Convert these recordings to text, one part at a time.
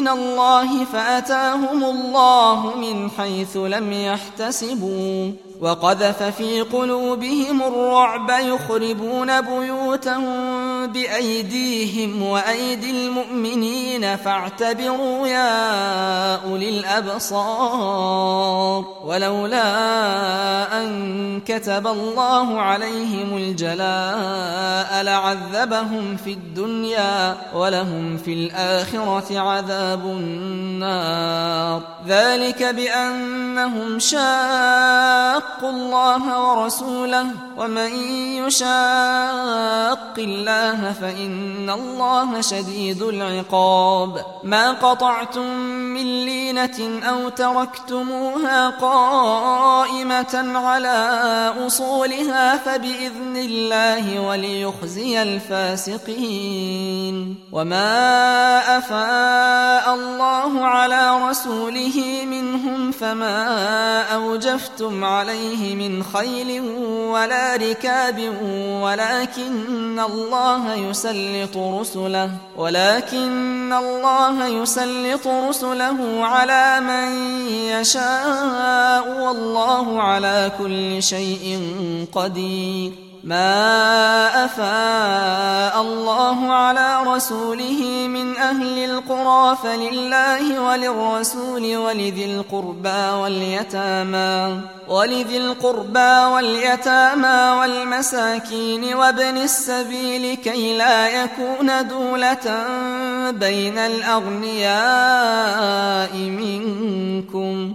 من الله فأتاهم الله من حيث لم يحتسبوا. وقذف في قلوبهم الرعب يخربون بيوتهم بأيديهم وأيدي المؤمنين فاعتبروا يا أولي الأبصار ولولا أن كتب الله عليهم الجلاء لعذبهم في الدنيا ولهم في الآخرة عذاب النار. ذلك بأنهم شاقوا الله ورسوله ومن يشاق الله فإن الله شديد العقاب. ما قطعتم من لينة أو تركتموها قائمة على أصولها فبإذن الله وليخزي الفاسقين. وما أفاء الله على رسوله منهم فما أوجفتم عليه من خيل ولا ركاب ولكن الله يسلط رسله ولكن الله يسلط رسله على من يشاء والله على كل شيء قدير. ما أفاء الله على رسوله من أهل القرى فلله وللرسول ولذي القربى واليتامى ولذي القربى واليتامى والمساكين وابن السبيل كي لا يكون دولة بين الأغنياء منكم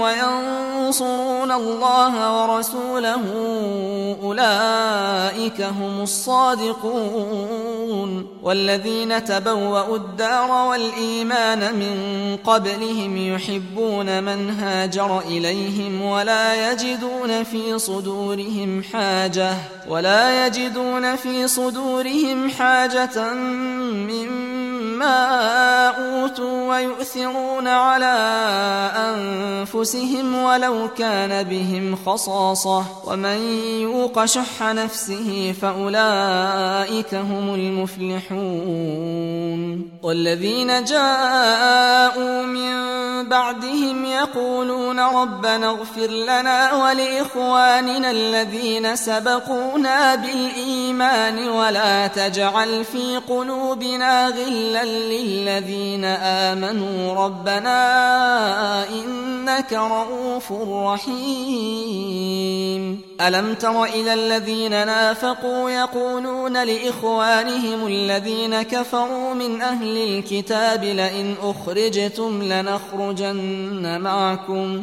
وينصرون الله ورسوله أولئك هم الصادقون والذين تبوأوا الدار والإيمان من قبلهم يحبون من هاجر إليهم ولا يجدون في صدورهم حاجة ولا يجدون في صدورهم حاجة مما أوتوا ويؤثرون على أنفسهم ولو كان بهم خصاصة ومن يوق شح نفسه فأولئك هم المفلحون والذين جاءوا من بعدهم يقولون ربنا اغفر لنا ولإخواننا الذين سبقونا بالإيمان ولا تجعل في قلوبنا غلا للذين آمنوا ربنا إنك رؤوف رحيم. ألم تر إلى الذين نافقوا يقولون لإخوانهم الذين كفروا من أهل الكتاب لئن أخرجتم لنخرجن معكم.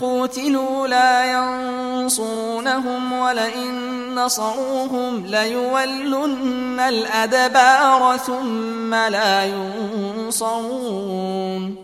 قوتلوا لا ينصرونهم ولئن نصروهم ليولن الأدبار ثم لا ينصرون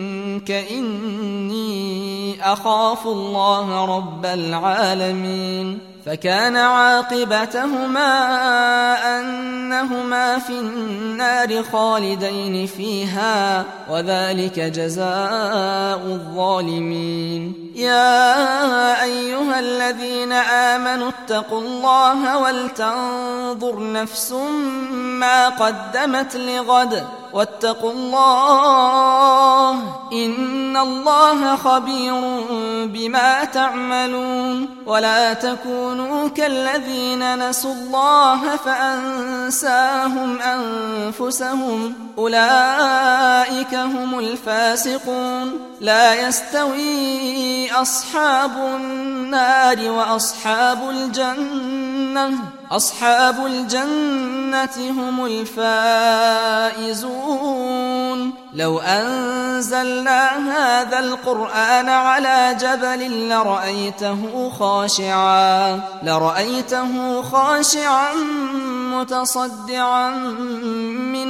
إني أخاف الله رب العالمين فكان عاقبتهما أنهما في النار خالدين فيها وذلك جزاء الظالمين. يا أيها الذين آمنوا اتقوا الله ولتنظر نفس ما قدمت لغد واتقوا الله إن الله خبير بما تعملون ولا تكونوا كالذين نسوا الله فأنساهم أنفسهم أولئك هم الفاسقون لا يستوي أصحاب النار وأصحاب الجنة. أصحاب الجنة هم الفائزون. لو أنزلنا هذا القرآن على جبل لرأيته خاشعا لرأيته خاشعا متصدعا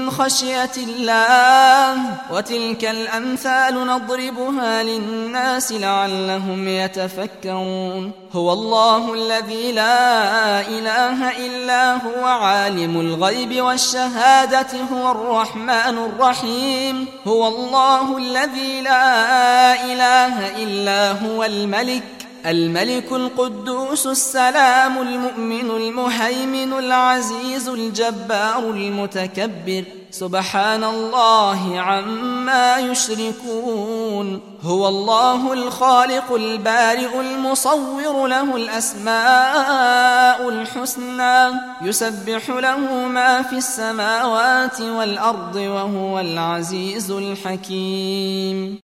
من خشية الله وتلك الأمثال نضربها للناس لعلهم يتفكرون. هو الله الذي لا إله إلا هو عالم الغيب والشهادة هو الرحمن الرحيم. هو الله الذي لا إله إلا هو الملك الملك القدوس السلام المؤمن المهيمن العزيز الجبار المتكبر. سبحان الله عما يشركون. هو الله الخالق البارئ المصور له الأسماء الحسنى. يسبح له ما في السماوات والأرض وهو العزيز الحكيم.